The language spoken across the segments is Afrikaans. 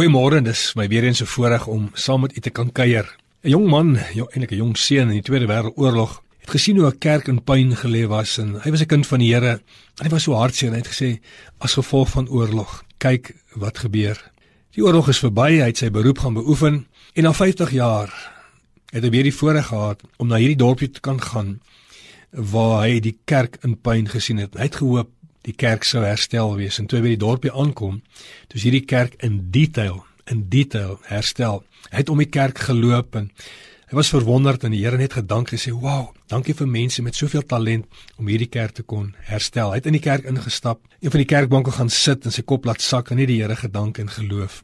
Goeiemôre, dis my weer eens 'n voorreg om saam met u te kan kuier. 'n Jong man, ja, eintlik 'n jong seun in die Tweede Wêreldoorlog, het gesien hoe 'n kerk in pyn gelê was en hy was 'n kind van die Here. En hy was so hartseer en hy het gesê as gevolg van oorlog, kyk wat gebeur. Die oorlog is verby, hy het sy beroep gaan beoefen en na 50 jaar het hy weer die voorreg gehad om na hierdie dorpie te kan gaan waar hy die kerk in pyn gesien het. Hy het gehoop die kerk sou herstel wees en toe hy by die dorpie aankom, toe is hierdie kerk in detail, in detail herstel. Hy het om die kerk geloop en hy was verwonderd en die Here net gedank en sê, "Wow, dankie vir mense met soveel talent om hierdie kerk te kon herstel." Hy het in die kerk ingestap, een van die kerkbanke gaan sit en sy kop laat sak en net die Here gedank en geloof.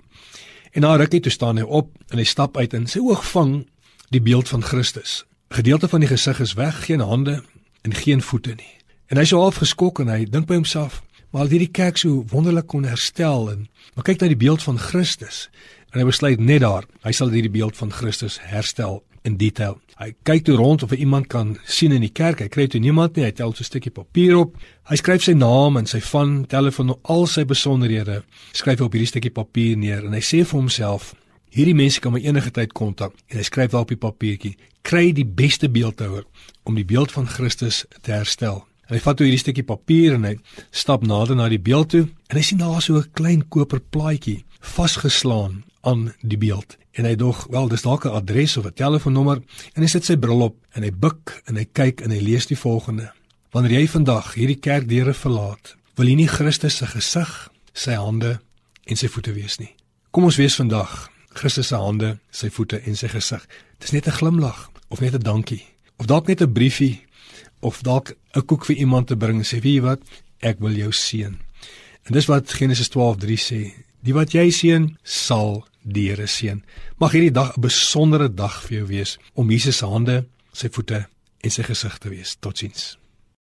En na rukkie toe staan hy op en hy stap uit en sy oog vang die beeld van Christus. Gedeelte van die gesig is weg, geen hande en geen voete nie. En hy sou half geskok en hy dink by homself, maar al hierdie kerk so wonderlik kon herstel en maar kyk na die beeld van Christus. En hy besluit net daar, hy sal hierdie beeld van Christus herstel in detail. Hy kyk toe rond of hy iemand kan sien in die kerk. Hy kry toe niemand nie. Hy tel so 'n stukkie papier op. Hy skryf sy naam en sy van telefoon en al sy besonderhede. Skryf op hierdie stukkie papier neer en hy sê vir homself: Hierdie mense kan my enige tyd kontak. En hy skryf daar op die papiertjie: Kry die beste beeldhouer om die beeld van Christus te herstel. En hy vat toe hierdie stukkie papier en hy stap nader na die beeld toe en hy sien daar so 'n klein koper plaatjie vasgeslaan aan die beeld. En hy dog, wel, dis dalk 'n adres of 'n telefoonnommer en hy sit sy bril op en hy buig en hy kyk en hy lees die volgende: Wanneer jy vandag hierdie kerkdeure verlaat, wil jy nie Christus se gesig, sy hande en sy voete wees nie. Kom ons wees vandag Christus se hande, sy voete en sy gesig. Dis net 'n glimlag of net 'n dankie of dalk net 'n briefie of dalk 'n koek vir iemand te bring sê wie wat ek wil jou seën. En dis wat Genesis 12:3 sê, die wat jy seën sal die Here seën. Mag hierdie dag 'n besondere dag vir jou wees om Jesus se hande, sy voete en sy gesig te wees. Totsiens.